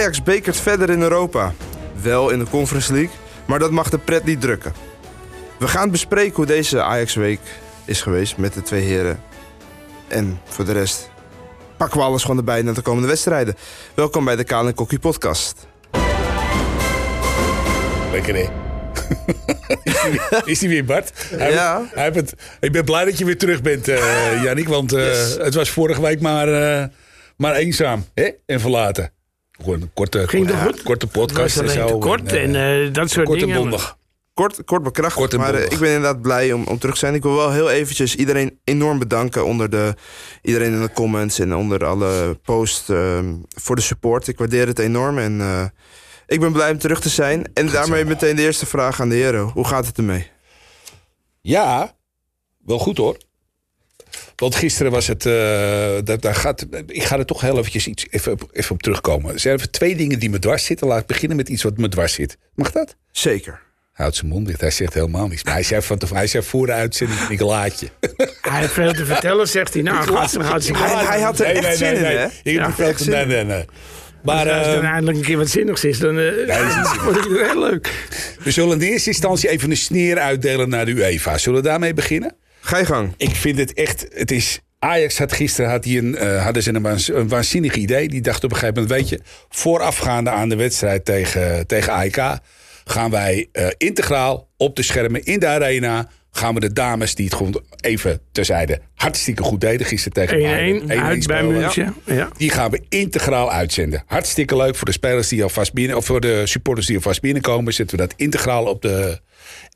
Ajax bekert verder in Europa. Wel in de Conference League, maar dat mag de pret niet drukken. We gaan bespreken hoe deze Ajax-week is geweest met de twee heren. En voor de rest pakken we alles gewoon erbij naar de komende wedstrijden. Welkom bij de Kaal en Kokkie podcast. Lekker hè? is hij weer, Bart? Hij Ja. heeft- hij heeft het, ik ben blij dat je weer terug bent, eh Jannik. Want eh, Yes. het was vorige week maar, eh, maar eenzaam hè? en verlaten. Gewoon een korte, Ging korte, toch goed? korte Het was podcast en alleen zo. te kort en, en eh, eh, dat soort en dingen. bondig. Kort, kort bekrachtigd, en maar eh, bondig. ik ben inderdaad blij om, om terug te zijn. Ik wil wel heel eventjes iedereen enorm bedanken onder de, iedereen in de comments en onder alle posts ehm, voor de support. Ik waardeer het enorm en eh, ik ben blij om terug te zijn. En daarmee meteen de eerste vraag aan de heren. Hoe gaat het ermee? Ja, wel goed hoor. Want gisteren was het. eh, dat, daar gaat, ik ga er toch heel eventjes iets, even, op- even op terugkomen. Er zijn even twee dingen die me dwars zitten. Laat ik beginnen met iets wat me dwars zit. Mag dat? Zeker. Hij houdt zijn mond dicht. Hij zegt helemaal niets. Maar hij zei, van, tevoren- hij zei voor de uitzending: ik laat je. Hij heeft veel te vertellen, zegt hij. Nou, gaat ze gaat ze Hij- hij had er echt zin in, hè? Ik heb Ja, er veel echt te zin nee, in. nee, nee. Maar Als er eh, dan eindelijk een keer wat zinnigs is, dan eh, is niet zinnig. wordt het heel leuk. we zullen in eerste instantie even een sneer uitdelen naar de UEFA. Zullen we daarmee beginnen? Ga je gang. Ik vind het echt. Het is. Ajax had gisteren had hij een, eh, hadden ze een, een waanzinnig idee. Die dacht op een gegeven moment: weet je, voorafgaande aan de wedstrijd tegen, tegen AEK. gaan wij eh, integraal op de schermen in de arena. gaan we de dames die het gewoon even terzijde hartstikke goed deden. gisteren tegen 1-1 Bayern. 1-1 uit bij spelen. München. Ja. Die gaan we integraal uitzenden. Hartstikke leuk voor de spelers die alvast binnen, of voor de supporters die alvast binnenkomen. Zetten we dat integraal op de.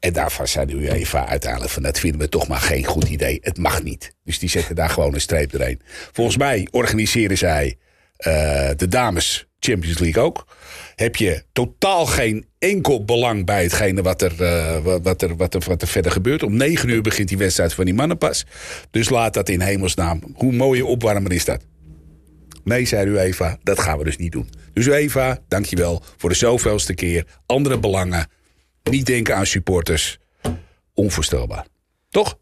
En daarvan zei de UEFA uiteindelijk van dat vinden we toch maar geen goed idee. Het mag niet. Dus die zetten daar gewoon een streep doorheen. Volgens mij organiseren zij eh, de dames Champions League ook. Heb je totaal geen enkel belang bij hetgene wat er, eh, wat, er, wat, er, wat er verder gebeurt. Om negen uur begint die wedstrijd van die mannen pas. Dus laat dat in hemelsnaam. Hoe mooie opwarmer is dat? Nee, zei UEFA, dat gaan we dus niet doen. Dus UEFA, dankjewel voor de zoveelste keer. Andere belangen. Niet denken aan supporters. Onvoorstelbaar. Toch?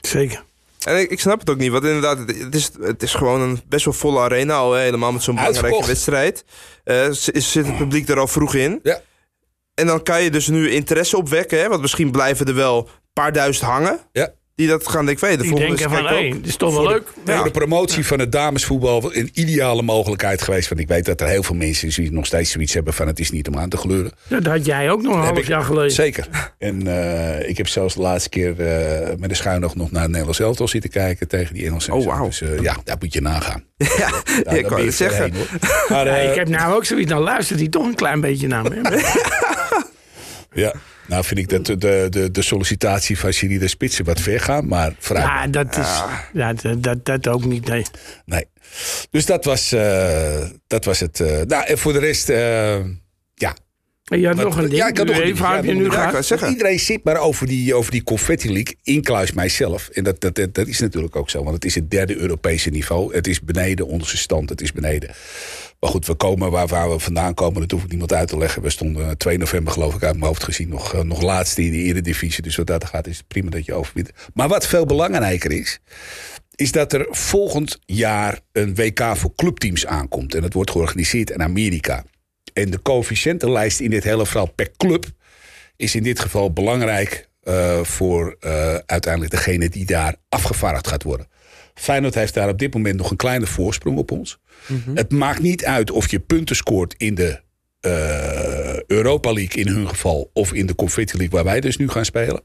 Zeker. En ik, ik snap het ook niet, want inderdaad, het, is, het is gewoon een best wel volle arena al, hè, helemaal met zo'n belangrijke Uitverkocht. wedstrijd. Eh, z- zit het publiek er al vroeg in. Ja. En dan kan je dus nu interesse opwekken, hè, want misschien blijven er wel een paar duizend hangen. Ja. Die dat gaan denken, weet de Die denken van, dit is toch wel de- leuk. Voor de promotie van het damesvoetbal een ideale mogelijkheid geweest. Want ik weet dat er heel veel mensen die nog steeds zoiets hebben van het is niet om aan te gleuren. Ja, Dat had jij ook nog een half ik- jaar geleden. Zeker. En eh, ik heb zelfs de laatste keer eh, met de schuin nog naar het Nederlands elftal zitten kijken tegen die Engelsen. Oh, wauw. Dus eh, ja, daar moet je nagaan. Ja, Daar- ik kan het zeggen. heen. Maar, Ja, ik heb nou ook zoiets, dan luistert hij toch een klein beetje naar me. Ja, nou vind ik dat de, de, de, de sollicitatie van Siri de Spitsen wat ver gaan, maar vrij. Ja, dat is, ja, dat, dat, dat ook niet, nee. Nee. Dus dat was, eh, dat was het. eh, nou, en voor de rest, eh, ja. En je had Wat- nog een ding, ja, ik had nog een Ja, nu Ja. Iedereen zit maar over die, over die Confetti League, incluis mijzelf. En dat, dat, dat, dat is natuurlijk ook zo, want het is het derde Europese niveau. Het is beneden onze stand, het is beneden. Maar goed, we komen waar, we vandaan komen, dat hoef ik niemand uit te leggen. We stonden 2 november, geloof ik, uit mijn hoofd gezien, nog, eh, nog laatste in de Eredivisie. Dus wat dat gaat, is het prima dat je overwint. Maar wat veel belangrijker is, is dat er volgend jaar een WK voor clubteams aankomt. En dat wordt georganiseerd in Amerika. En de coëfficiëntenlijst in dit hele verhaal per club is in dit geval belangrijk eh, voor eh, uiteindelijk degene die daar afgevaardigd gaat worden. Feyenoord heeft daar op dit moment nog een kleine voorsprong op ons. Het maakt niet uit of je punten scoort in de eh, Europa League in hun geval... of in de Confetti League waar wij dus nu gaan spelen.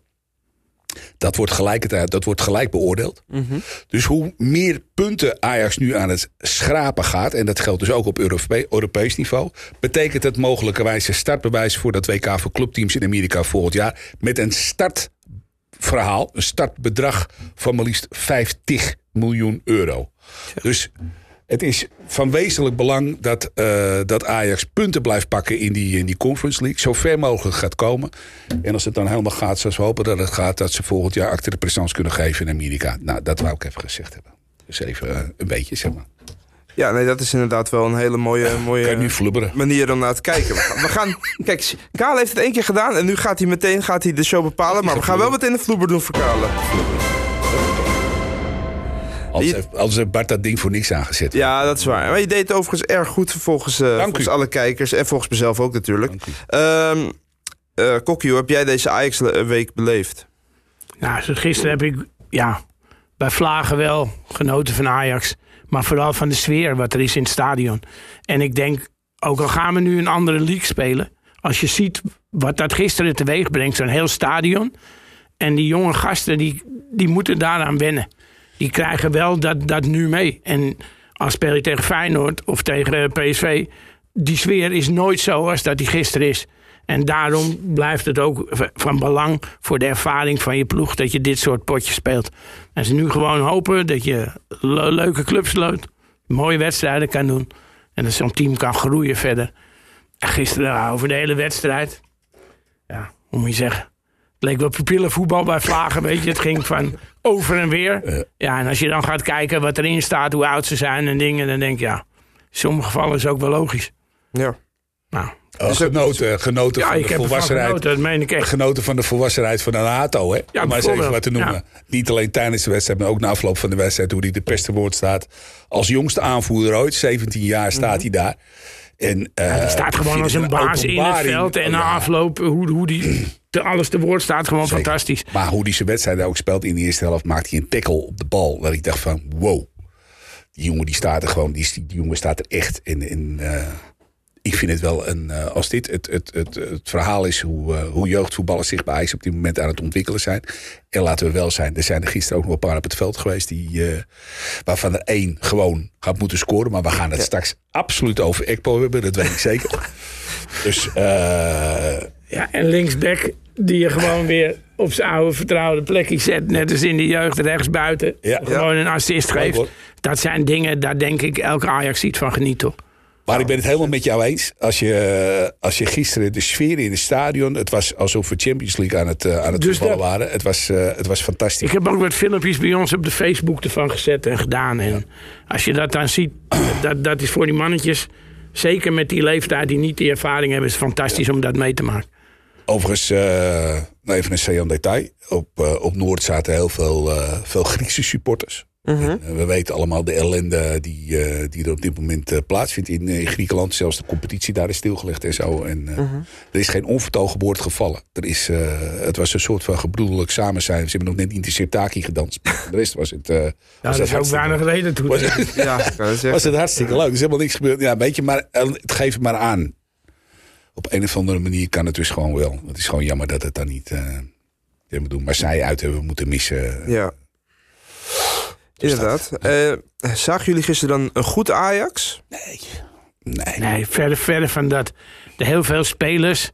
Dat wordt, gelijkertijd, dat wordt gelijk beoordeeld. Dus hoe meer punten Ajax nu aan het schrapen gaat... en dat geldt dus ook op Europe- Europees niveau... betekent het mogelijkerwijs een startbewijs voor dat WK voor clubteams in Amerika volgend jaar... met een startverhaal, een startbedrag van maar liefst 50 miljoen euro. Dus het is van wezenlijk belang dat, eh, dat Ajax punten blijft pakken in die, in die Conference League. Zo ver mogelijk gaat komen. En als het dan helemaal gaat zoals we hopen dat het gaat... dat ze volgend jaar acte de présence kunnen geven in Amerika. Nou, dat wou ik even gezegd hebben. Dus even eh, een beetje, zeg maar. Ja, nee, dat is inderdaad wel een hele mooie, mooie manier om naar te kijken. We gaan, we gaan kijk, Kaal heeft het één keer gedaan en nu gaat hij meteen gaat hij de show bepalen. Maar we gaan wel meteen de vloeber doen voor. Anders heeft, anders heeft Bart dat ding voor niks aangezet. Ja, dat is waar. Maar je deed het overigens erg goed volgens, eh, volgens u. alle kijkers. En volgens mezelf ook natuurlijk. Dank u. Ehm eh, Kokkie, hoe heb jij deze Ajax-week beleefd? Nou, gisteren heb ik ja, bij Vlagen wel genoten van Ajax. Maar vooral van de sfeer wat er is in het stadion. En ik denk, ook al gaan we nu een andere league spelen. Als je ziet wat dat gisteren teweeg brengt, zo'n heel stadion. En die jonge gasten, die, die moeten daaraan wennen. Die krijgen wel dat, dat nu mee. En als speel je tegen Feyenoord of tegen PSV... die sfeer is nooit zo als dat die gisteren is. En daarom blijft het ook van belang voor de ervaring van je ploeg... dat je dit soort potjes speelt. En ze nu gewoon hopen dat je le- leuke clubs loopt... mooie wedstrijden kan doen... en dat zo'n team kan groeien verder. En gisteren ja, over de hele wedstrijd... ja, hoe moet je zeggen... Het leek wel pupillenvoetbal bij Vlagen, weet je. Het ging van over en weer. Ja, en als je dan gaat kijken wat erin staat, hoe oud ze zijn en dingen... dan denk je, ja, in sommige gevallen is het ook wel logisch. Ja. Nou, Oh, genoten genoten ja, van ik de volwassenheid. genoten. Genoten van de volwassenheid van een NATO, hè? Ja, Om maar eens even wat te noemen. Niet alleen tijdens de wedstrijd, maar ook na afloop van de wedstrijd. Hoe hij de beste woord staat. Als jongste aanvoerder ooit, 17 jaar staat hij daar. En, eh, Hij staat gewoon als een baas in het veld. En na Ja, afloop, hoe, hoe die te alles te woord staat, gewoon zeker. fantastisch. Maar hoe hij zijn wedstrijd ook speelt in de eerste helft, maakt hij een tackle op de bal. Dat ik dacht van, wow. Die jongen die staat er gewoon, die, die jongen staat er echt. En, en eh, ik vind het wel een, eh, als dit het, het, het, het verhaal is hoe, eh, hoe jeugdvoetballers zich bij Ajax op dit moment aan het ontwikkelen zijn. En laten we wel zijn, er zijn er gisteren ook nog een paar op het veld geweest die, eh, waarvan er één gewoon gaat moeten scoren. Maar we gaan het straks absoluut over Ekpo hebben, dat weet ik zeker. dus Ja, en linksback die je gewoon weer op zijn oude vertrouwde plekje zet. Net als in de jeugd rechts buiten. Ja. Gewoon een assist geeft. Dat zijn dingen, daar denk ik elke Ajax ziet van geniet toch. Maar ik ben het helemaal met jou eens. Als je, als je gisteren de sfeer in het stadion... Het was alsof we Champions League aan het, eh, aan het Dus voetballen dat- waren. Het was, eh, het was fantastisch. Ik heb ook wat filmpjes bij ons op de Facebook ervan gezet en gedaan. En als je dat dan ziet, dat, dat is voor die mannetjes... Zeker met die leeftijd die niet die ervaring hebben... is het fantastisch om dat mee te maken. Overigens, eh, even een saillant detail. Op, eh, op Noord zaten heel veel, eh, veel Griekse supporters. En, eh, we weten allemaal de ellende die, eh, die er op dit moment eh, plaatsvindt in, Griekenland. Zelfs de competitie daar is stilgelegd en zo. En, eh, Er is geen onvertogen woord gevallen. Er is, eh, het was een soort van gebroedelijk samen zijn. Ze hebben nog net Sirtaki gedanst. De rest was het, was het dat is ook weinig reden toe. was het- Ja, was het hartstikke leuk. Er is helemaal niks gebeurd. Ja, weet je, maar het geeft het maar aan. Op een of andere manier kan het dus gewoon wel. Het is gewoon jammer dat het dan niet eh helemaal doen. Maar zij uit hebben moeten missen. Ja. Inderdaad. Eh, zagen jullie gisteren dan een goed Ajax? Nee. Nee. Nee, verder, verder van dat. Er heel veel spelers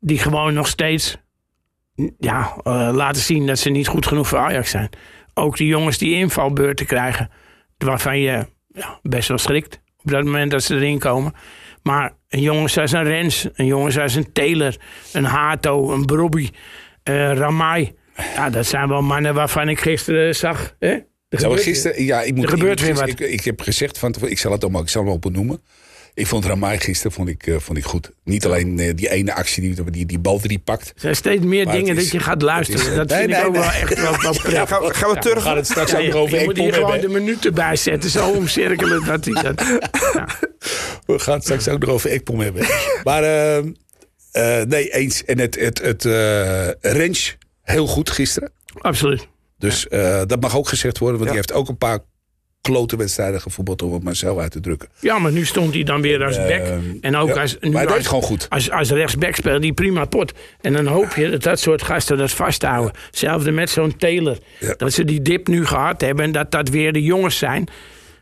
die gewoon nog steeds ja, eh, laten zien dat ze niet goed genoeg voor Ajax zijn. Ook die jongens die invalbeurten krijgen, waarvan je ja, best wel schrikt op dat moment dat ze erin komen. Maar een jongen zoals een Rens, een jongen zoals een Taylor, een Hato, een Brobby, eh Ramai. Ja, dat zijn wel mannen waarvan ik gisteren zag. Hè? Er Zou gebeurt gisteren, ja, ik moet, Er gebeurt ik, moet- weer wat. Ik, ik heb gezegd van tevoren, ik zal het allemaal, ik zal hem op noemen. Ik vond Ramai gisteren vond ik, eh, vond ik goed. Niet alleen eh, die ene actie die die, die bal die pakt. Er zijn steeds meer het dingen is- dat je gaat luisteren. het is- dat nee, vind nee, ik ook nee. wel echt wel, wel prettig. Gaan, we- gaan we We terug? gaan het straks Ja, ook over je moet hier gewoon hebben. de minuten bij zetten. Zo omcirkelen dat hij dat... Ja. We gaan het straks ook nog over Ekpom hebben. maar eh, eh, nee, eens. En het, het, het eh range heel goed gisteren. Absoluut. Dus eh, dat mag ook gezegd worden. Want Ja. die heeft ook een paar klote wedstrijden gevoetbald om het maar zo uit te drukken. Ja, maar nu stond hij dan weer als back. Ehm, En ook ja, als, nu maar hij deed als, het gewoon goed. Als, als rechtsback speelt die prima pot. En dan hoop je dat dat soort gasten dat vasthouden. Hetzelfde met zo'n Taylor. Ja. Dat ze die dip nu gehad hebben. En dat dat weer de jongens zijn.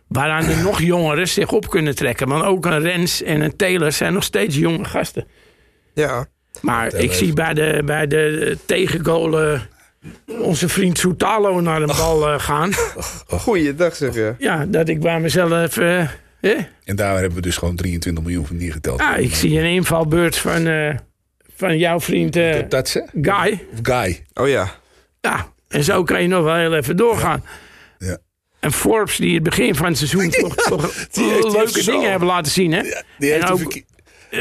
Waaraan de nog jongeren zich op kunnen trekken. Want ook een Rens en een Taylor zijn nog steeds jonge gasten. Ja. Maar ik zie bij de, bij de tegengoal eh, onze vriend Soutalo naar een bal eh, gaan. Goeiedag zeg je. Ja, dat ik bij mezelf... eh, hè? En daar hebben we dus gewoon 23 miljoen van neergeteld. Ah, ik zie een invalbeurt van, eh, van jouw vriend eh, Dat ze? Guy. Of Guy. Oh ja. Ja, en zo kan je nog wel heel even doorgaan. Ja. En Forbes, die het begin van het seizoen toch, toch die heeft- die leuke heeft zo- dingen hebben laten zien. Hè? Die en ook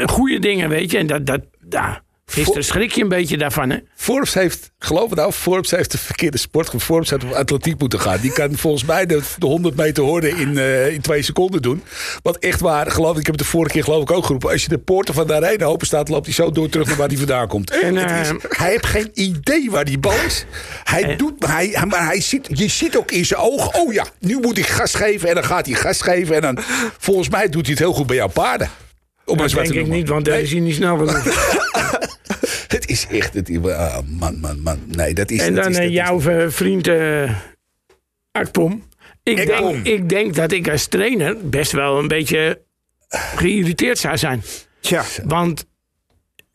goede dingen, weet je. En dat, dat, ja, Gisteren schrik je een beetje daarvan, hè? Forbes heeft, geloof het nou, Forbes heeft de verkeerde sport. Forbes had op atletiek moeten gaan. Die kan volgens mij de, de 100 meter horden in, eh, in twee seconden doen. Wat echt waar, geloof ik, ik heb het de vorige keer geloof ik ook geroepen. Als je de poorten van de arena open staat, loopt hij zo door terug naar waar hij vandaan komt. En, is- eh, hij heeft geen idee waar die bal is. Hij Eh. doet, hij- maar hij ziet, je ziet ook in zijn ogen, oh ja, nu moet ik gas geven. En dan gaat hij gas geven. En dan, volgens mij doet hij het heel goed bij jouw paarden. Om Dat wat denk ik niet, want daar is hij niet snel genoeg. Het is echt, het, ah, man, man, man. Nee, dat is En dat dan is, eh, dat jouw eh, vriend eh Akpom. Ik denk, ik denk dat ik als trainer best wel een beetje geïrriteerd zou zijn. Tja, Want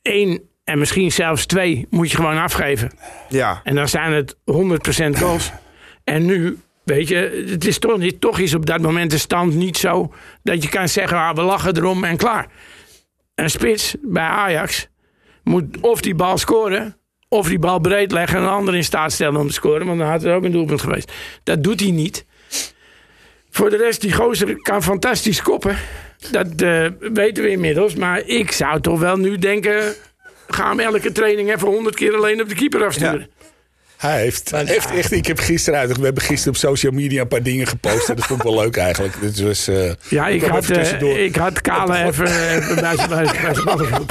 één en misschien zelfs twee moet je gewoon afgeven. ja. En dan zijn het 100% goals. En nu, weet je, het is toch, niet, toch is op dat moment de stand niet zo dat je kan zeggen, ah, we lachen erom en klaar. Een spits bij Ajax moet of die bal scoren, of die bal breed leggen en een ander in staat stellen om te scoren. Want dan had er ook een doelpunt geweest. Dat doet hij niet. Voor de rest, die gozer kan fantastisch koppen. Dat eh, weten we inmiddels. Maar ik zou toch wel nu denken... ga hem elke training even honderd keer alleen op de keeper afsturen. Hij heeft, heeft echt, ik heb gisteren uit, we hebben gisteren op social media een paar dingen gepost. En dat vond ik wel leuk eigenlijk. Dit was, eh, Ja, ik had, even eh, ik had Kale even eh, bij zijn-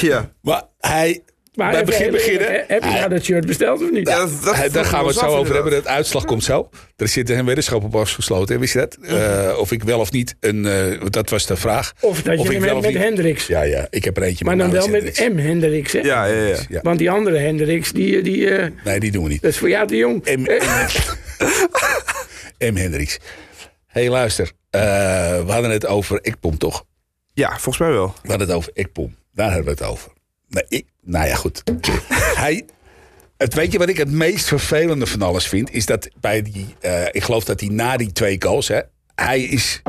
ja. Maar hij, Maar bij begin beginnen. Heb je nou dat shirt besteld of niet? Ja, dat- dat hij- vroeg daar gaan we het zo over hebben. De uitslag komt zo. Er zit een weddenschap op afgesloten. Wist je dat? Eh, of ik wel of niet een. eh, dat was de vraag. Of dat je ik met niet- Hendricks. Ja, ja. Ik heb er eentje Maar dan met wel met. M. Hendricks. Hè? Ja, ja, ja. Ja. Want die andere Hendricks, die, die, eh, Nee, die doen we niet. dat is voor jou te jong. M, M. Hendricks. Hé, hey, luister. Eh, we hadden het over Ekpom, toch? Ja, volgens mij wel. We hadden het over Ekpom. Daar hebben we het over. Ik, nou ja, goed. Hij, het, weet je wat ik het meest vervelende van alles vind? Is dat bij die, eh, ik geloof dat hij na die twee goals, hè, hij is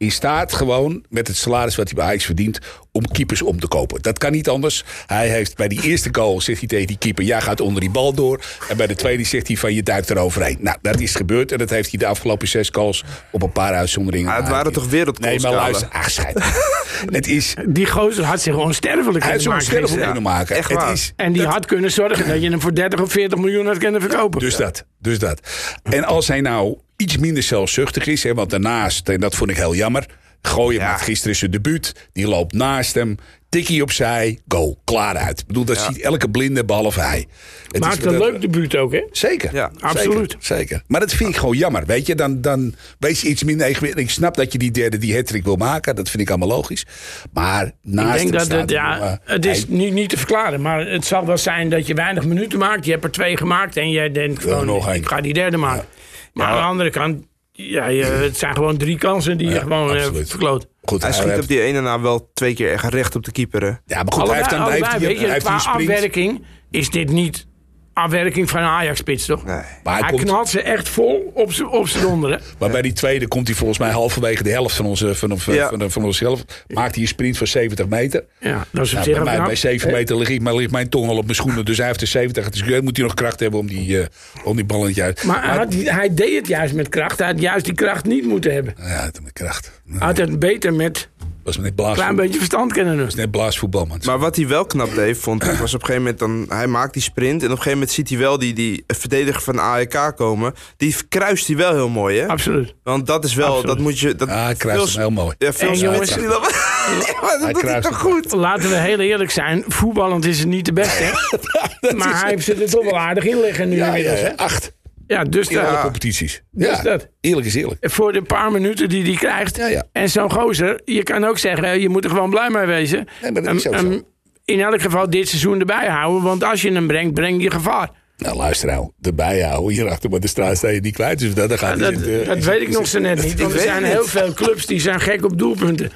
in staat gewoon met het salaris wat hij bij Ajax verdient om keepers om te kopen. Dat kan niet anders. Hij heeft bij die eerste goal zegt hij tegen die keeper: jij gaat onder die bal door. En bij de tweede zegt hij van je duikt eroverheen. Nou, dat is gebeurd en dat heeft hij de afgelopen zes goals op een paar uitzonderingen. Maar het waren toch wereldgoals, Nee, maar luister, ach, schijt. het is Die gozer had zich onsterfelijk hij kunnen had zo'n maken gisteren. kunnen maken. echt het is, En die had kunnen zorgen dat je hem voor 30 of 40 miljoen had kunnen verkopen. dus dat, dus dat. En als hij nou iets minder zelfzuchtig is, hè, want daarnaast, en dat vond ik heel jammer, gooien Ja. gisteren zijn debuut, die loopt naast hem, tikkie opzij, goal, klaar uit. Ik bedoel, dat ziet elke blinde behalve hij. Het Maakt is- een dat- leuk debuut ook, hè? Zeker, Ja, zeker, absoluut. Zeker. Maar dat vind ik gewoon jammer. Weet je, dan, dan wees je iets minder egoïstisch. Ik snap dat je die derde, die hat wil maken. Dat vind ik allemaal logisch. Maar naast Ik denk hem dat staat het, ja, het is hij- niet, niet te verklaren. Maar het zal wel zijn dat je weinig minuten maakt. Je hebt er twee gemaakt en jij denkt gewoon, nog ik ga die derde maken. Maar aan de andere kant, ja, je, het zijn gewoon drie kansen die je gewoon eh, verkloot. Goed, Hij hij schiet heeft- op die ene na wel twee keer echt recht op de keeper. hè. Ja, maar goed, Allebei- hij heeft dan hij heeft allebei, je, heeft qua afwerking is dit niet afwerking van een Ajax-spits, toch? Nee. Maar, hij Hij komt, knalt ze echt vol op z'n op donderen. maar bij die tweede komt hij volgens mij halverwege de helft van onze, van, van, Ja. van, van onszelf. Maakt hij een sprint van 70 meter. Ja, dat is op Nou, zich bij, mij, knap. bij 7 meter ligt, ik- maar ligt mijn tong al op mijn schoenen. Dus hij heeft de 70. Dus moet hij nog kracht hebben om die, eh, om die bal in het juist. Maar hij, had, hij deed het juist met kracht. Hij had juist die kracht niet moeten hebben. Ja, het met kracht. Hij had het beter met was net een blaas, klein beetje verstand kunnen doen. net blaasvoetbal, man. Maar wat hij wel knap deed, vond ik, was op een gegeven moment dan... Hij maakt die sprint en op een gegeven moment ziet hij wel die, die verdediger van de AEK komen. Die kruist hij wel heel mooi, hè? Absoluut. Want dat is wel, Absoluut. dat moet je... Dat Ah, hij kruist veel- hem heel mooi. Ja, veel die dat- Nee, maar dat Hij doet hij toch hem. goed? Laten we heel eerlijk zijn. Voetballend is het niet de beste. hè? maar hij heeft ze er toch wel aardig in liggen nu Ja, ja, inmiddels. ja, hè? acht. Ja, dus In alle dat. competities. Dus Ja, dat. eerlijk is eerlijk. Voor de paar minuten die hij krijgt. Ja, ja. En zo'n gozer, je kan ook zeggen, je moet er gewoon blij mee wezen. Nee, maar dat is Hem- ook zo. hem in elk geval dit seizoen erbij houden. Want als je hem brengt, breng je gevaar. Nou, luister nou. Erbij houden. Hierachter met de straat sta je niet kwijt. Dus dat, dat gaat Dat, niet in de- dat weet ik nog zo net niet. Want er zijn heel niet. veel clubs die zijn gek op doelpunten.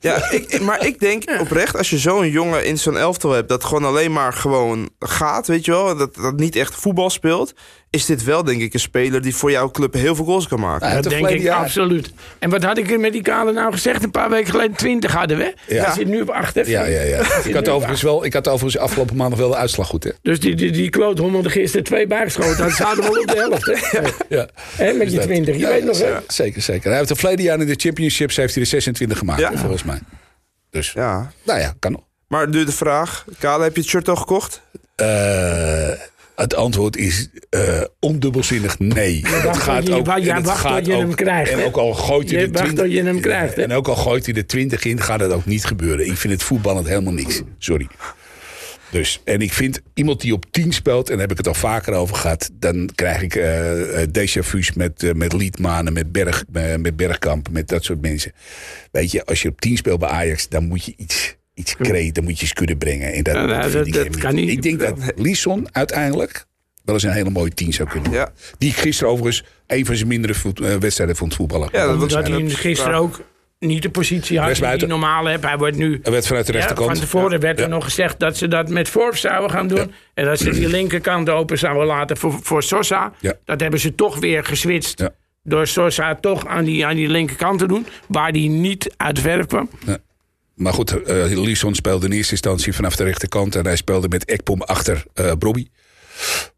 Ja, ik, ik- maar ik denk oprecht, als je zo'n jongen in zo'n elftal hebt... dat gewoon alleen maar gewoon gaat, weet je wel... dat, dat niet echt voetbal speelt... is dit wel, denk ik, een speler die voor jouw club heel veel goals kan maken. Ja, Dat denk ik jaar. absoluut. En wat had ik er met die kale nou gezegd? Een paar weken geleden 20 hadden we. Ja. Hij zit nu op 8. hè? Ja, ja, ja. Ik had overigens wel, ik had overigens afgelopen maandag wel de uitslag goed, hè? Dus die, die, die kloothommel er gisteren twee bijgeschoten. Dat zaten wel op de helft. Hè? Ja. Hè, met je dat- 20. Je Ja, weet nog, hè? Zeker, zeker. Hij heeft het verleden jaar in de championships heeft hij er 26 gemaakt, volgens mij. Dus, Ja. nou ja, kan nog. Maar nu de vraag, Kale, heb je het shirt al gekocht? Eh, het antwoord is eh ondubbelzinnig nee. Het wacht tot je- en het wacht tot gaat je ook- hem krijgt, En ook al gooit hij Je de wacht 20 tot je hem krijgt, hè? En ook al gooit hij de 20 in, gaat het ook niet gebeuren. Ik vind het voetballend helemaal niks. Sorry. Dus, en ik vind iemand die op 10 speelt, en daar heb ik het al vaker over gehad, dan krijg ik eh, déjà vu's met, met Liedmanen, met, Berg, met Bergkamp, met dat soort mensen. Weet je, als je op 10 speelt bij Ajax, dan moet je iets, iets creëren, dan moet je kunnen brengen. En dat, Ja, nou, dat- ik dat helemaal kan niet. Ik denk dat Lisson uiteindelijk wel eens een hele mooie 10 zou kunnen Ja. worden. Die ik gisteren overigens een van zijn mindere voet- eh, wedstrijden vond voetballen. Ja, dat hij gisteren ook niet de positie had die hij normaal heeft. Hij wordt nu... Hij werd vanuit de Ja, rechterkant. van tevoren werd er Ja. nog gezegd dat ze dat met Forbes zouden gaan doen. En dat ze die linkerkant open zouden laten voor, voor Sosa. Ja. Dat hebben ze toch weer geswitcht. Ja. Door Sosa toch aan die, aan die linkerkant te doen. Waar die niet uit kwam. Maar goed, eh Lisson speelde in eerste instantie vanaf de rechterkant. En hij speelde met Ekpom achter eh Brobby.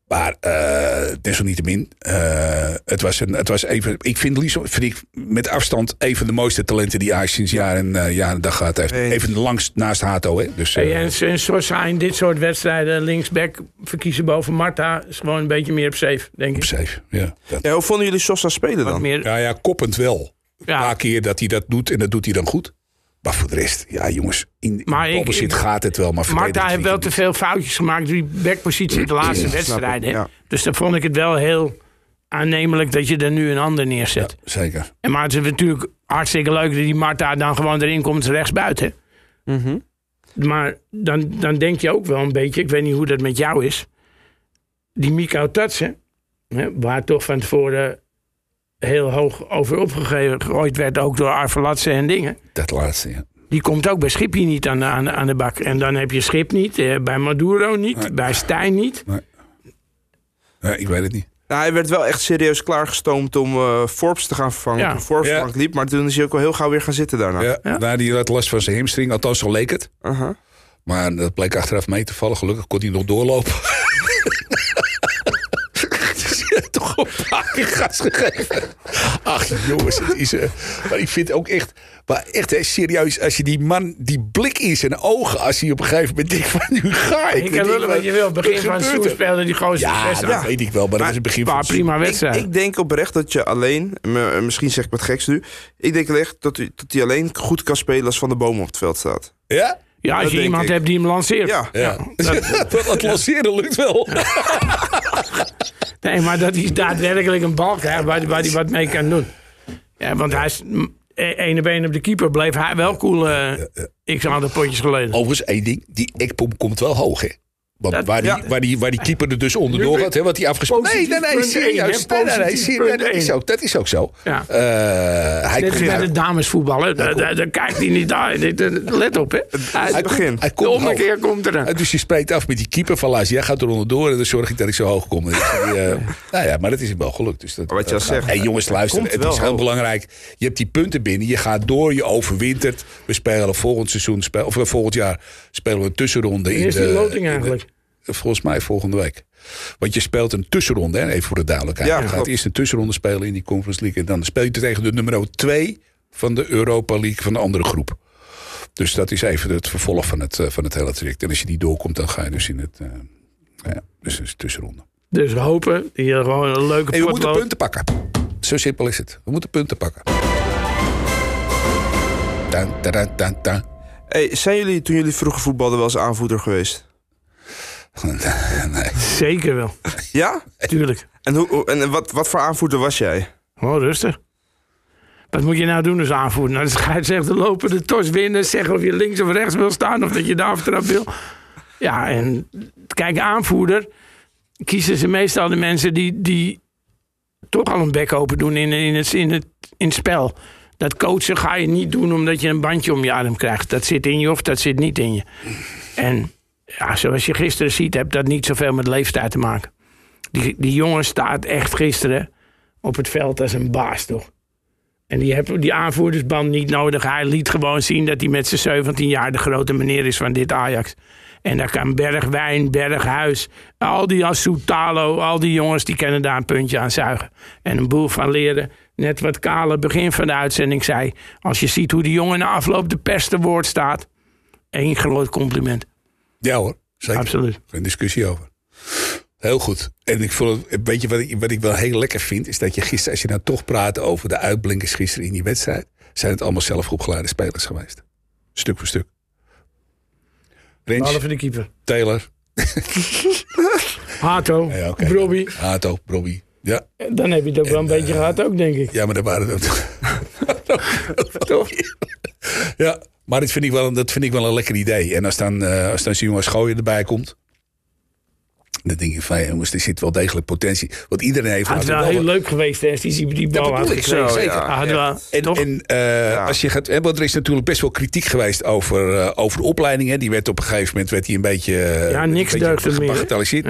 Maar eh desalniettemin, eh het, was een, het was even... Ik vind Lisson vind ik met afstand een van de mooiste talenten die Ajax sinds jaren, eh jaren en dag gehad heeft. Even langst naast Hato. Hè. Dus, eh, Hey, en, en Sosa in dit soort wedstrijden linksback verkiezen boven Marta. Is gewoon een beetje meer op safe, denk op ik. safe, ja. Dat- Ja, hoe vonden jullie Sosa spelen dan? meer, ja, ja, koppend wel. Een Ja. paar keer dat hij dat doet en dat doet hij dan goed. Maar voor de rest, ja jongens, in, in Maar ik- gaat het wel. Maar Marta heeft wel te veel foutjes gemaakt. Die backpositie in de laatste ik, wedstrijden. hè. ja. Dus dan vond ik het wel heel aannemelijk dat je er nu een ander neerzet. Zeker. En maar het is natuurlijk hartstikke leuk dat die Marta dan gewoon erin komt rechtsbuiten. Mhm. Maar dan, dan denk je ook wel een beetje, ik weet niet hoe dat met jou is. Die Miko Tatsen, hè, waar toch van tevoren heel hoog over opgegooid werd, ook door Arvelatse en dingen. Dat laatste, ja. Die komt ook bij Schipje niet aan de, aan, de- aan de bak. En dan heb je Schip niet, eh, bij Maduro niet, Nee. bij Stijn niet. ja. Ik weet het niet. Nou, hij werd wel echt serieus klaargestoomd om eh, Forbes te gaan vervangen. Ja. Toen Forbes Ja. bank liep, maar toen is hij ook wel heel gauw weer gaan zitten daarna. Ja, Ja. Daar die had last van zijn hamstring, althans zo leek het. Aha. Maar dat bleek achteraf mee te vallen. Gelukkig kon hij nog doorlopen. Toch een paar keer gas gegeven. Ach jongens, het is, eh, maar ik vind ook echt... Maar echt hè, serieus, als je die man, die blik in zijn ogen... als hij op een gegeven moment denkt van nu ga ik. Ik kan lullen ik, wat je wil. Begin van het seizoen er? speelde die gozer Ja, best dat weet ik wel. Maar dat was het begin Een van het prima wedstrijden. Ik denk oprecht dat je alleen, m- misschien zeg ik wat geks nu, ik denk echt dat hij, dat hij alleen goed kan spelen als Van de Boom op het veld staat. Ja? Ja, als Dat je iemand ik. hebt die hem lanceert. Ja. Ja. Dat, dat lanceren lukt wel. Nee, maar dat hij daadwerkelijk een bal krijgt waar, waar hij wat mee kan doen. Ja, want hij is e- ene been op de keeper bleef hij wel cool eh x aantal potjes geleden. Overigens, één ding. Die ekpom komt wel hoog, hè? Want Dat- waar, die, ja. waar, die, waar die keeper er dus onderdoor gaat, hè, wat hij afgesproken... Nee, nee, nee, serieus. Nee, nee, serieus, dat, is ook, dat is ook zo. Ja. Eh, hij Net bij de damesvoetballen. Daar, daar, daar kijkt hij niet eh, Let op, hè. Hij, Het begin. Hij de komt hoog. ommekeer komt er En dus je spreekt af met die keeper van Laas. Jij gaat er onderdoor en dan zorg ik dat ik zo hoog kom. Dus die, eh, nou ja, maar dat is hem wel gelukt. Dus dat, wat je al zegt, Hey, jongens, luister. Het is heel belangrijk. Je hebt die punten binnen. Je gaat door, je overwintert. We spelen volgend seizoen, of eh, volgend jaar spelen we een tussenronde. in is de, die loting in de- eigenlijk? Volgens mij volgende week. Want je speelt een tussenronde, hè? even voor de duidelijkheid. Ja, je gaat eerst een tussenronde spelen in die Conference League. En dan speel je tegen de nummer 2 van de Europa League van de andere groep. Dus dat is even het vervolg van het, eh, van het hele traject. En als je die doorkomt, dan ga je dus in het... eh, nou ja, dus het een tussenronde. Dus we hopen dat je gewoon een leuke Hey, we moeten punten pakken. Zo simpel is het. We moeten punten pakken. Dan, dan, dan, dan, dan. Hey, zijn jullie toen jullie vroeger voetbalden wel eens aanvoerder geweest? nee. Zeker wel. Ja? Tuurlijk. En, hoe, en wat, wat voor aanvoerder was jij? Gewoon rustig. Wat moet je nou doen als aanvoerder? Nou, de scheidsrechter lopen, de tos winnen, zeggen of je links of rechts wil staan of dat je de aftrap wil. Ja, en kijk, aanvoerder kiezen ze meestal de mensen die, die toch al een bek open doen in, in, het, in, het, in het spel. Dat coachen ga je niet doen omdat je een bandje om je arm krijgt. Dat zit in je of dat zit niet in je. En ja, zoals je gisteren ziet, heeft dat niet zoveel met leeftijd te maken. Die, die jongen staat echt gisteren op het veld als een baas, toch? En die heeft die aanvoerdersband niet nodig. Hij liet gewoon zien dat hij met zijn 17 jaar de grote meneer is van dit Ajax. En daar kan Bergwijn, Berghuis, al die Assoutalo, al die jongens die kunnen daar een puntje aan zuigen. En een boel van leren. Net wat Kale begin van de uitzending zei. Als je ziet hoe die jongen na afloop de pers woord staat. één groot compliment. Ja hoor, zeker. Absoluut. Geen discussie over. Heel goed. En ik vond het, weet je wat ik, wat ik wel heel lekker vind, is dat je gisteren, als je nou toch praat over de uitblinkers gisteren in die wedstrijd, zijn het allemaal zelf opgeleide spelers geweest. Stuk voor stuk. Rens, Behalve de keeper. Taylor, Hato, Ja. Brobby. Hato, Brobby. Ja, Dan heb je het ook wel een beetje gehad ook, denk ik. ja, maar daar waren het Toch? Ja, maar dat vind, ik wel, een- dat vind ik wel een lekker idee. En als dan, eh, als dan zo'n jongen Schooien erbij komt. Dan denk ik van, ja, jongens, er zit wel degelijk potentie. Want iedereen heeft... Het is wel heel leuk geweest hè, die die bal had ik zo, zeker. Ah, wel- En, eh, als je gaat, hè, want er is natuurlijk best wel kritiek geweest over, eh, over de opleiding. Hè. Die werd op een gegeven moment werd die een beetje, Ja, niks deugde meer.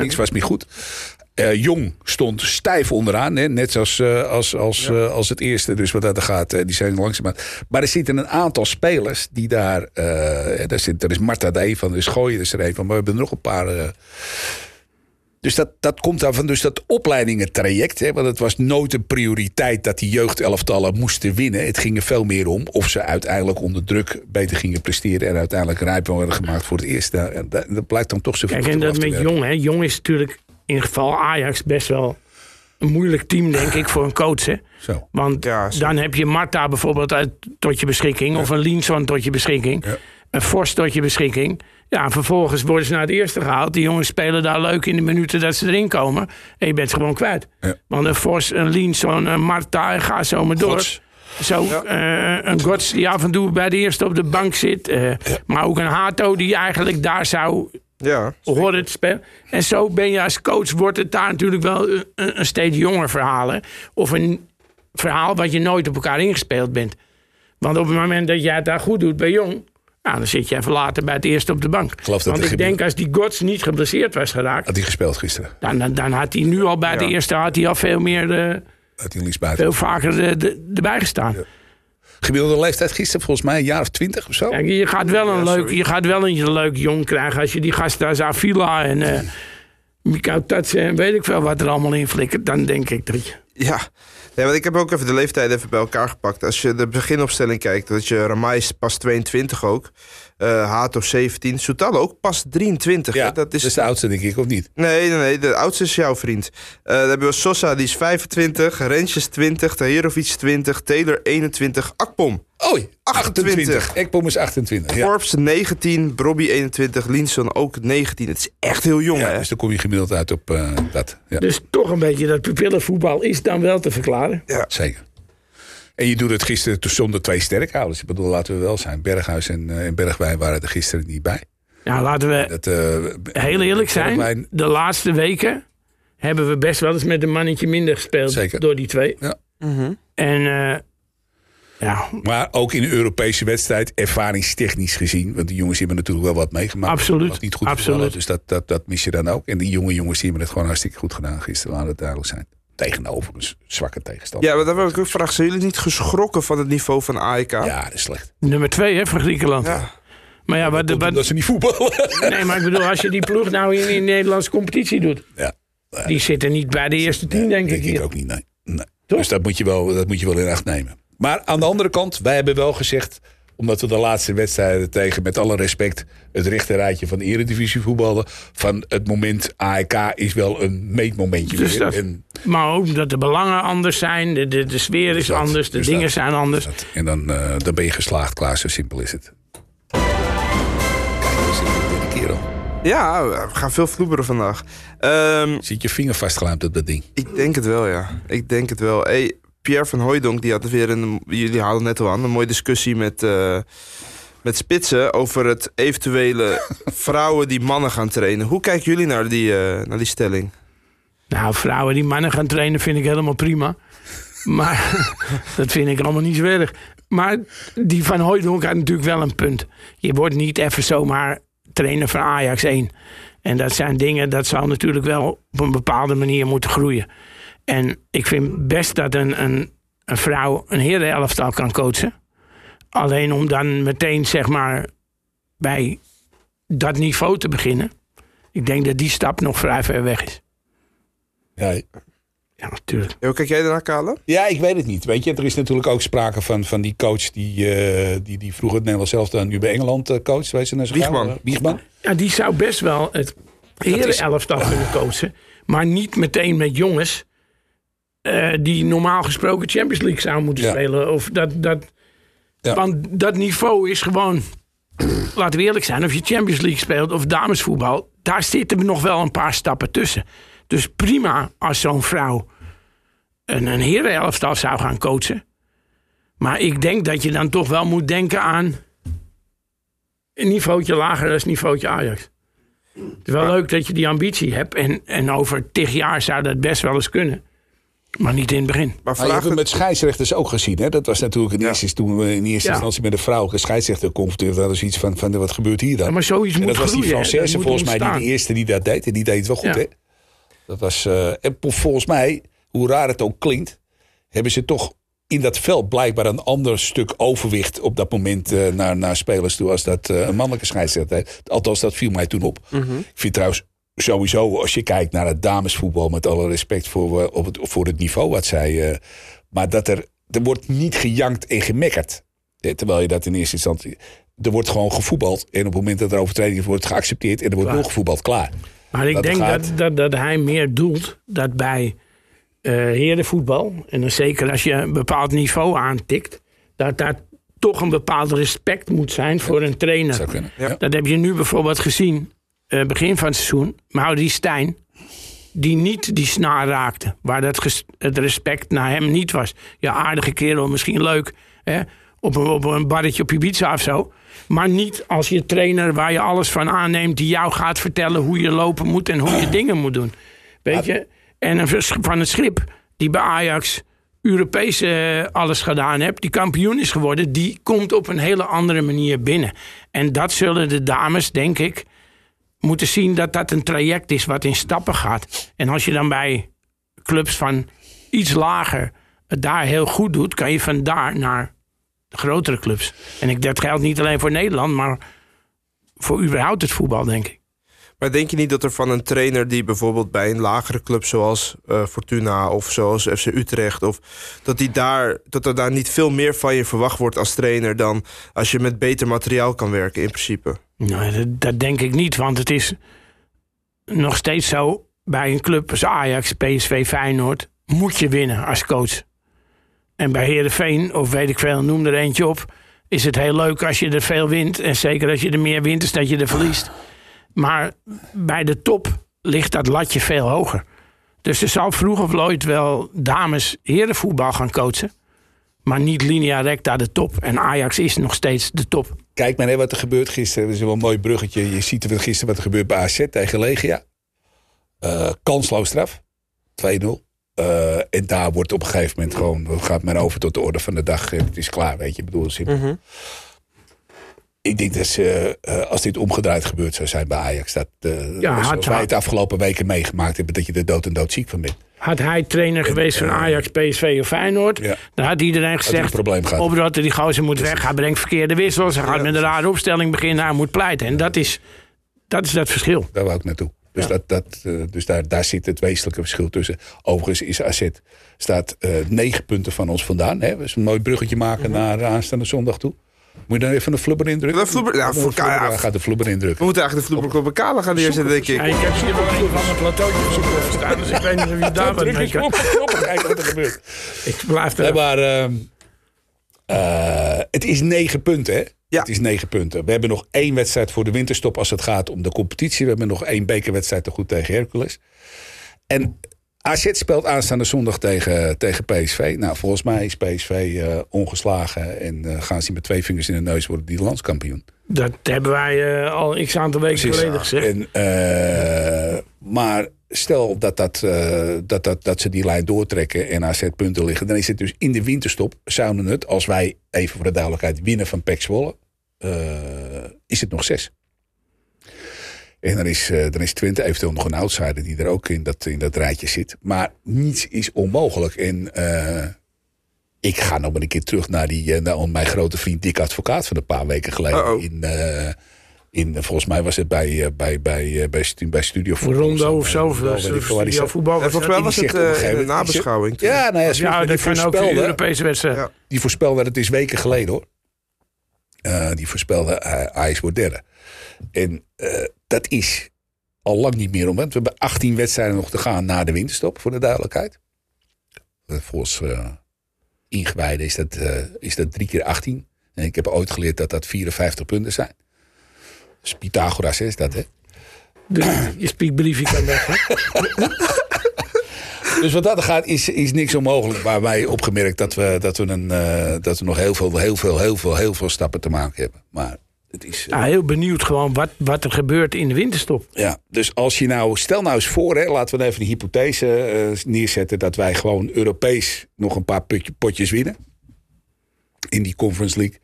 Niks was meer goed. Eh, Jong stond stijf onderaan, hè? net zoals eh, als, als, eh, als het eerste. Dus wat dat gaat, die zijn langzaam. Maar er zitten een aantal spelers die daar. daar, zit, er is Marta de een van, er is Gooien er is een van. Maar we hebben er nog een paar. dus dat, dat komt daarvan. Dus dat opleidingentraject. Hè, want het was nooit een prioriteit dat die jeugdelftallen moesten winnen. Het ging er veel meer om of ze uiteindelijk onder druk beter gingen presteren. En uiteindelijk rijp werden gemaakt voor het eerste. En dat, dat blijkt dan toch zo Kijk, en dat met Jong, hè. Jong is natuurlijk in geval Ajax best wel een moeilijk team, denk ik, voor een coach. Hè. Zo. Want Ja, dan heb je Marta bijvoorbeeld uit, tot je beschikking. Of een Linson tot je beschikking. Ja. Een Vos tot je beschikking. Ja, en vervolgens worden ze naar het eerste gehaald. Die jongens spelen daar leuk in de minuten dat ze erin komen. En je bent ze gewoon kwijt. Ja. Want een Vos, een Linson, een Marta, ga zo maar door. Gods. Zo, eh, een Gods die af en toe bij de eerste op de bank zit. eh, Maar ook een Hato die eigenlijk daar zou Ja. horen te spelen. En zo ben je als coach, wordt het daar natuurlijk wel een, een steeds jonger verhaal. hè. Of een verhaal wat je nooit op elkaar ingespeeld bent. Want op het moment dat jij het daar goed doet bij jong... Nou, dan zit je even later bij het eerste op de bank. Want ik denk als die Gods niet geblesseerd was geraakt... Had hij gespeeld gisteren? dan, dan, dan had hij nu al bij de Ja. eerste had hij al veel meer... eh, Had hij buiten? veel vaker eh, de- erbij gestaan. Gemiddelde leeftijd gisteren volgens mij een jaar of twintig of zo. Kijk, je gaat wel een leuk, je gaat wel een leuk jong krijgen als je die gasten als Avila en eh Mikau Tatsen en weet ik veel wat er allemaal in flikkert. Dan denk ik dat je. Ja. Nee, want ik heb ook even de leeftijd even bij elkaar gepakt. Als je de beginopstelling kijkt, dat je Ramais pas 22 ook. Eh Hato 17. Soutalo ook pas 23. Ja, hè? dat is... de oudste denk ik, of niet? Nee, nee, nee. De oudste is jouw vriend. Eh, dan hebben we Sosa, die is 25. Rensjes 20. Tahirovic 20. Taylor 21. Akpom. Oei, 28. 28. Ekpom is 28. Ja. Forbes 19. Brobby 21. Linson ook 19. Het is echt heel jong, Ja, hè? dus dan kom je gemiddeld uit op eh, dat. Ja, Dus toch een beetje dat pupillenvoetbal is dan wel te verklaren. zeker. En je doet het gisteren dus zonder twee sterkhouders. Ik bedoel, laten we wel zijn. Berghuis en, eh, en Bergwijn waren er gisteren niet bij. Ja, laten we Dat, eh, heel eerlijk zijn. Bergwijn- De laatste weken hebben we best wel eens met een mannetje minder gespeeld Zeker. door die twee. Ja. En eh, ja, Maar ook in een Europese wedstrijd, ervaringstechnisch gezien. Want die jongens hebben natuurlijk wel wat meegemaakt. Absoluut, niet goed absoluut. gevallen, dus dat, dat, dat mis je dan ook. En die jonge jongens die hebben het gewoon hartstikke goed gedaan gisteren. Laat het duidelijk zijn. Tegenover een zwakke tegenstander. Ja, maar dan wil ik ook vragen. Zijn jullie niet geschrokken van het niveau van AEK? Ja, dat is slecht. nummer twee hè, van Griekenland. Ja. Maar ja, wat, wat, Dat ze niet voetballen. nee, maar ik bedoel, als je die ploeg nou in, in de Nederlandse competitie doet. Ja. Die zitten niet bij de eerste tien, denk ik Denk ik hier. ook niet, nee. nee. Toch? Dus dat moet, je wel, dat moet je wel in acht nemen. Maar aan de andere kant, wij hebben wel gezegd... omdat we de laatste wedstrijden tegen, met alle respect... het rechterrijtje van de eredivisie voetballen... van het moment AEK is wel een meetmomentje Dus dat- En, Maar ook dat de belangen anders zijn, de, de, de sfeer is dat, anders, de dus dingen dat. zijn anders. dat- en dan, eh, dan ben je geslaagd, klaar. Zo simpel is het. Ja, we gaan veel vloeberen vandaag. Ehm, Zit je vinger vastgelijmd op dat ding? ik denk het wel, ja. Ik denk het wel. Hey, Pierre van Hooijdonk, die had weer een... Jullie haalden net al aan, een mooie discussie met... eh, met Spitsen over het eventuele vrouwen die mannen gaan trainen. Hoe kijken jullie naar die, eh, naar die stelling? Nou, vrouwen die mannen gaan trainen vind ik helemaal prima. Maar dat vind ik allemaal niet zo erg. Maar die van Hooijdonk had natuurlijk wel een punt. Je wordt niet even zomaar trainer van Ajax 1. En dat zijn dingen, dat zou natuurlijk wel op een bepaalde manier moeten groeien. En ik vind best dat een, een, een vrouw een herenelftal kan coachen. Alleen om dan meteen zeg maar bij dat niveau te beginnen. Ik denk dat die stap nog vrij ver weg is. Ja, Ja, natuurlijk. Hoe kijk jij daarnaar, Kale? Ja, ik weet het niet. Weet je, er is natuurlijk ook sprake van, van die coach die, eh, die, die vroeger het Nederlands zelf dan nu bij Engeland uh, coacht. Weet je, naar Wiegman. Wiegman. Ja, die zou best wel het hele elftal kunnen coachen. Maar niet meteen met jongens uh, die normaal gesproken Champions League zouden moeten ja. spelen. Of dat, dat, ja. Want dat niveau is gewoon, laten we eerlijk zijn, of je Champions League speelt of damesvoetbal, daar zitten nog wel een paar stappen tussen. Dus prima als zo'n vrouw een, een herenelftal zou gaan coachen. Maar ik denk dat je dan toch wel moet denken aan een niveautje lager dan het niveautje Ajax. Het is wel leuk dat je die ambitie hebt. En, en over tig jaar zou dat best wel eens kunnen. Maar niet in het begin. Maar, maar je hebt het met scheidsrechters ook gezien. Hè? Dat was natuurlijk in eerste, ja. toen we in eerste ja. instantie met een vrouwelijke scheidsrechter confronteerden. Dat is iets van, van wat gebeurt hier dan? Ja, maar zoiets en moet dat was die Française volgens mij die de eerste die dat deed. En die deed het wel goed. Hè? Dat was, uh, en volgens mij, hoe raar het ook klinkt, hebben ze toch in dat veld blijkbaar een ander stuk overwicht op dat moment uh, naar, naar spelers toe als dat uh, een mannelijke scheidsrechter deed. Althans, dat viel mij toen op. Mhm. Ik vind trouwens sowieso, als je kijkt naar het damesvoetbal, met alle respect voor, uh, op het, voor het niveau wat zij. Uh, maar dat er, er wordt niet gejankt en gemekkerd. Eh, terwijl je dat in eerste instantie. Er wordt gewoon gevoetbald. En op het moment dat er overtreding is, wordt het geaccepteerd. En er wordt Klaar. doorgevoetbald. Klaar. Maar ik Dat denk gaat- dat, dat, dat hij meer doelt dat bij eh herenvoetbal, en dan zeker als je een bepaald niveau aantikt, dat daar toch een bepaald respect moet zijn voor een trainer. Zou kunnen. Ja. Ja. Dat heb je nu bijvoorbeeld gezien, eh, begin van het seizoen. Mauri Stijn, die niet die snaar raakte. Waar dat het respect naar hem niet was. Ja, aardige kerel, misschien leuk. Hè? Op, een, op een barretje op Ibiza of zo. Maar niet als je trainer waar je alles van aanneemt... die jou gaat vertellen hoe je lopen moet en hoe je dingen moet doen. Weet je? En een van het schip die bij Ajax Europees eh, alles gedaan heeft... die kampioen is geworden... die komt op een hele andere manier binnen. En dat zullen de dames, denk ik moeten zien dat dat een traject is wat in stappen gaat. En als je dan bij clubs van iets lager het daar heel goed doet, kan je van daar naar grotere clubs. En ik, dat geldt niet alleen voor Nederland, maar voor überhaupt het voetbal, denk ik. Maar denk je niet dat er van een trainer die bijvoorbeeld bij een lagere club zoals eh, Fortuna of zoals FC Utrecht, of dat, die daar, dat er daar niet veel meer van je verwacht wordt als trainer dan als je met beter materiaal kan werken in principe? Nou, dat, denk ik niet, want het is nog steeds zo bij een club als Ajax, PSV, Feyenoord, moet je winnen als coach. En bij Heerenveen, of weet ik veel, noem er eentje op, is het heel leuk als je er veel wint. En zeker als je er meer wint, is dat je er verliest. Maar bij de top ligt dat latje veel hoger. Dus er zal vroeg of nooit wel dames herenvoetbal gaan coachen. Maar niet linea recta de top. En Ajax is nog steeds de top. Kijk maar hè, wat er gebeurt gisteren. Dat is wel een mooi bruggetje. Je ziet er gisteren wat er gebeurt bij AZ tegen Legia. Eh kansloos straf. 2-0. Eh, en daar wordt op een gegeven moment gewoon... gaat men over tot de orde van de dag. Het is klaar, weet je. Ik bedoel, simpel. Ik denk dat ze, eh, als dit omgedraaid gebeurd zou zijn bij Ajax... dat eh, Ja, zoals had- wij het afgelopen weken meegemaakt hebben... dat je er dood en dood ziek van bent. Had hij trainer geweest van Ajax, PSV of Feyenoord... Ja. dan had iedereen een gezegd... gehad. Oprotten, die gozer moet weg. Hij brengt verkeerde wissels. Hij gaat met een rare opstelling beginnen. Hij moet pleiten. En dat is dat, is dat verschil. Daar wou ik naartoe. Dus, dat, dat, eh, dus daar, daar zit het wezenlijke verschil tussen. Overigens is AZ staat eh, negen punten van ons vandaan. Hè? Dus een mooi bruggetje maken naar de aanstaande zondag toe. Moet je dan even een flubber indrukken? De flubber- ja, voor Flubber, ja, gaat de flubber We indrukken. moeten eigenlijk de vloerbroek op elkaar gaan neerzetten, denk Ja, ik. ik heb hier wel een van mijn plateautjes op staan. Dus ik weet niet of je daar Druk eens op, Kijken wat er gebeurt. Ik blijf Nee, er. maar ehm, eh, het is negen punten, hè? Ja. Het is negen punten. We hebben nog één wedstrijd voor de winterstop als het gaat om de competitie. We hebben nog één bekerwedstrijd te goed tegen Hercules. En AZ speelt aanstaande zondag tegen, tegen PSV. Nou, volgens mij is PSV eh, ongeslagen. En eh, gaan ze met twee vingers in de neus worden die landskampioen. Dat hebben wij eh, al x aantal weken Precies. geleden gezegd. En, maar stel dat, dat, dat, dat, dat ze die lijn doortrekken en AZ punten liggen. Dan is het dus in de winterstop. Zouden het, als wij even voor de duidelijkheid winnen van PEC Zwolle. is het nog zes. En dan is, eh, dan is Twente eventueel nog een outsider die er ook in dat, in dat rijtje zit. Maar niets is onmogelijk. En eh, ik ga nog maar een keer terug naar, die, eh, naar mijn grote vriend Dick Advocaat van een paar weken geleden. In, eh, In, volgens mij was het bij, bij, bij, bij, stu- bij Studio Voetbal. Rondo of zo. Studio voetbal. En was volgens mij was die het een eh, nabeschouwing. Ja, nou ja, Ja, die dat kan ook de voorspelde, Europese wedstrijd. Ja. die voorspelde, het is weken geleden hoor. Eh, die voorspelde Ajax wordt derde. En eh, dat is al lang niet meer om. Want we hebben 18 wedstrijden nog te gaan na de winterstop, voor de duidelijkheid. Volgens eh ingewijden is dat, eh, is dat drie keer 18. En ik heb ooit geleerd dat dat 54 punten zijn. Dus Pythagoras is dat, hè? Je spiekbriefje kan weg. hè? Dus wat dat gaat, is, is niks onmogelijk. Maar wij opgemerkt dat we, dat we, een, eh, dat we nog heel veel, heel, veel, heel, veel, heel veel stappen te maken hebben. Maar het is. eh, Ja, heel benieuwd gewoon wat, wat er gebeurt in de winterstop. Ja, dus als je nou, stel nou eens voor, hè, laten we even een hypothese eh, neerzetten dat wij gewoon Europees nog een paar putje- potjes winnen in die Conference League.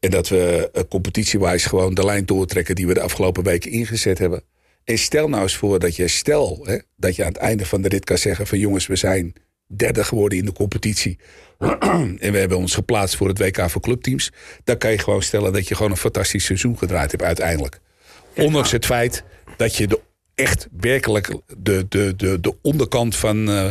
En dat we uh, competitiewijs gewoon de lijn doortrekken die we de afgelopen weken ingezet hebben. En stel nou eens voor dat je, stel hè, dat je aan het einde van de rit kan zeggen van jongens, we zijn derde geworden in de competitie. en we hebben ons geplaatst voor het WK voor clubteams. Dan kan je gewoon stellen dat je gewoon een fantastisch seizoen gedraaid hebt uiteindelijk. Ondanks het feit dat je de, echt werkelijk de, de, de, de onderkant van eh,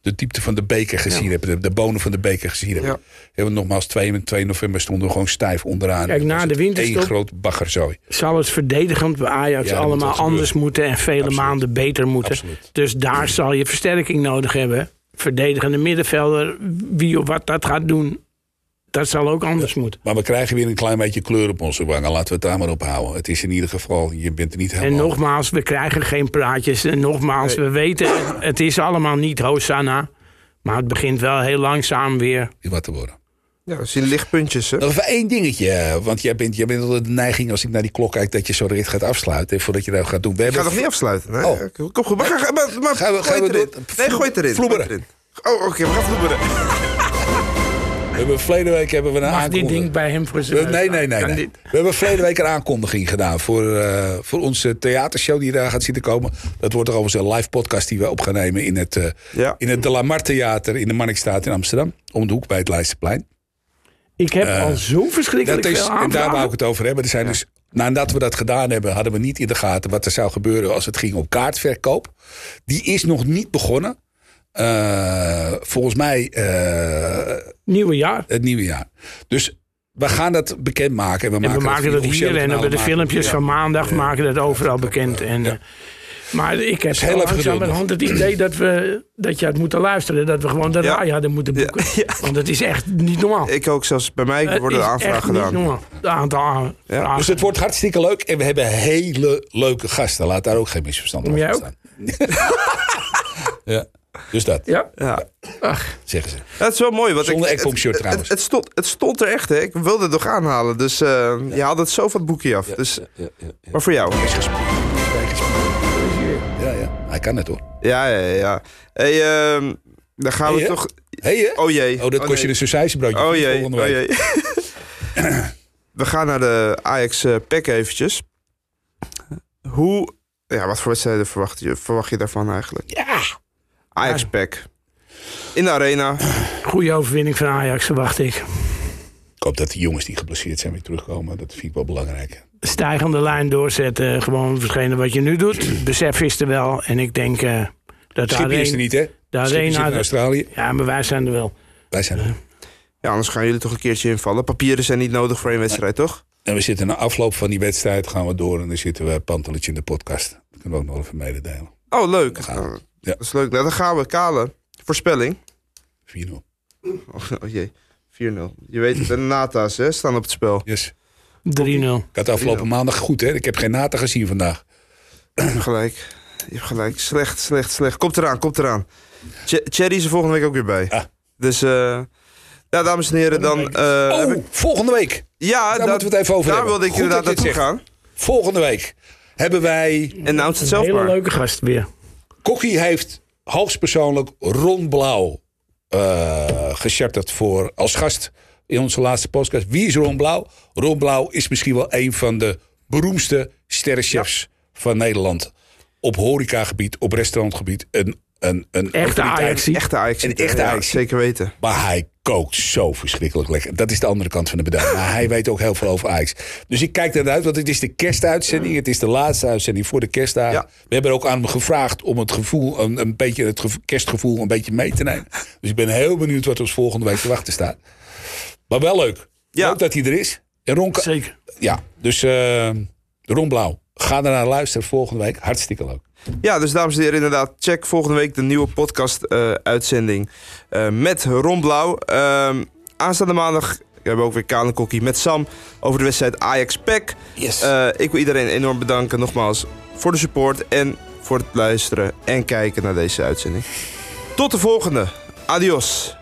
de diepte van de beker gezien hebt. De, de bonen van de beker gezien hebt. Ja. Hebben we nogmaals 2, 2 november stonden we gewoon stijf onderaan. Kijk, na de winterstop- één groot baggerzooi. Zal het verdedigend bij Ajax Ja, dat moet allemaal anders moeten en vele Absoluut. maanden beter moeten. Absoluut. Dus daar zal je versterking nodig hebben. Verdedigende middenvelder, wie of wat dat gaat doen, dat zal ook anders moeten. Maar we krijgen weer een klein beetje kleur op onze wangen. Laten we het daar maar op houden. Het is in ieder geval, je bent er niet En helemaal... nogmaals, we krijgen geen praatjes. En nogmaals, we weten, het, het is allemaal niet Hosanna. Maar het begint wel heel langzaam weer. wat te worden. Ja, we zien lichtpuntjes. Hè? Nog even één dingetje. eh, Want jij bent, jij bent altijd de neiging als ik naar die klok kijk... dat je zo direct gaat afsluiten. Voordat je dat gaat doen. We Ik ga nog niet afsluiten. Nee. Oh. Kom goed. Maar, ga- maar, maar Gaan we- gooi gaan we het erin. doen? Nee, gooi het erin. Vloeberen. Erin. Oh, oké. we gaan vloeberen. We hebben verleden week hebben we een Mag dit aankondiging. ding bij hem voor We- zijn Nee, nee, nee. Nee. We hebben verleden week een aankondiging gedaan voor, eh, voor onze theatershow die daar gaat zitten komen. Dat wordt er overigens een live podcast die we op gaan nemen in het, eh, Ja. in het De La Mar Theater in de Marnixstraat in Amsterdam. Om de hoek bij het Leidseplein. Ik heb al zo verschrikkelijk Dat is, veel en daar wou ik aanvragen. het over hebben. Er zijn dus, nadat we dat gedaan hebben, hadden we niet in de gaten wat er zou gebeuren als het ging om kaartverkoop. Die is nog niet begonnen. Eh, volgens mij eh, Nieuwe jaar. het nieuwe jaar. Dus we gaan dat bekendmaken. En we En we maken, maken via dat hier en op de maken we- filmpjes Ja. van maandag maken dat overal bekend. En, eh, maar ik heb heel hand het idee dat, we, dat je had moeten luisteren. Dat we gewoon de Ja. RAI hadden moeten boeken. Ja. Want het is echt niet normaal. Ik ook zelfs bij mij Het worden de is aanvragen echt gedaan. Niet normaal. Het aantal aanvragen. Dus het wordt hartstikke leuk. En we hebben hele leuke gasten. Laat daar ook geen misverstand over staan. ja, dus dat Ja? Ja. Ach, zeggen ze. Ja, het is wel mooi. Want Zonder ik, shirt het, trouwens. Het, het, stond, het stond er echt, hè. Ik wilde het nog aanhalen. Dus eh, je haalde het zo van het boekje af. dus, Maar voor jou. Is. Ja, ja. Hij kan het hoor. Ja, ja, ja. Hey, ehm, dan gaan we Hey, hè? toch... Hé, hè? Oh jee. Oh, dat kost je een sausijzenbroodje Oh jee, volgende oh jee. we gaan naar de Ajax eh, pack eventjes. Hoe... Ja, wat voor wedstrijden verwacht je, verwacht je daarvan eigenlijk? Ja. Ajax pack. In de arena. goede overwinning van Ajax verwacht ik. Ik hoop dat die jongens die geblesseerd zijn weer terugkomen. Dat vind ik wel belangrijk. Stijgende lijn doorzetten. Gewoon verschenen wat je nu doet. Het besef is er wel. En ik denk eh, dat de Schipje is er niet, hè? De Schipje zit arena in Australië. ja, maar wij zijn er wel. Wij zijn er. Ja, anders gaan jullie toch een keertje invallen. Papieren zijn niet nodig voor één wedstrijd, toch? En we zitten na afloop van die wedstrijd gaan we door. En dan zitten we panteletje in de podcast. Dat kunnen we ook nog even mededelen. Oh, leuk. Ja. Dat is leuk. Nou, dan gaan we. Kale. Voorspelling. 4-0. Oh, oh jee. 4-0. Je weet, de Nata's hè, staan op het spel. Yes. 3-0. Ik had afgelopen maandag goed, hè? Ik heb geen nata gezien vandaag. Je hebt gelijk. Je hebt gelijk. Slecht, slecht, slecht. Komt eraan, komt eraan. Ch- Cherry is er volgende week ook weer bij. Ah. Dus, eh ja, dames en heren, dan... eh, Oh, heb ik- volgende week. ja, daar dat- moeten we het even over Daar hebben. wilde ik Goed inderdaad naartoe het gaan. Volgende week hebben wij... En nou het Een zelf hele maar. leuke gast weer. Kokkie heeft hoogstpersoonlijk Ron Blauw eh gecharterd voor als gast in onze laatste podcast. Wie is Ron Blauw? Ron Blauw is misschien wel een van de beroemdste sterrenchefs van Nederland. Op horecagebied, op restaurantgebied. Een een, een Echte. Ajaxie. Echte Ajax. Een echte Ajax. zeker weten. Maar hij kookt zo verschrikkelijk lekker. Dat is de andere kant van de medaille. Maar hij weet ook heel veel over Ajax. Dus ik kijk eruit, want het is de kerstuitzending. Het is de laatste uitzending voor de kerstdagen. Ja. We hebben ook aan hem gevraagd om het gevoel, een, een beetje het gevo- kerstgevoel een beetje mee te nemen. Dus ik ben heel benieuwd wat ons volgende week te wachten staat. Maar wel leuk. Ja. Leuk dat hij er is. En Ron, Zeker. ja, dus eh Ron Blauw. Ga er naar luisteren volgende week. Hartstikke leuk. Ja, dus dames en heren, inderdaad, check volgende week de nieuwe podcast-uitzending eh, met Ron Blauw. Ehm, aanstaande maandag hebben we ook weer Kale Kokkie met Sam over de wedstrijd Ajax-PEC. Yes. Eh, ik wil iedereen enorm bedanken nogmaals voor de support en voor het luisteren en kijken naar deze uitzending. Tot de volgende. Adios.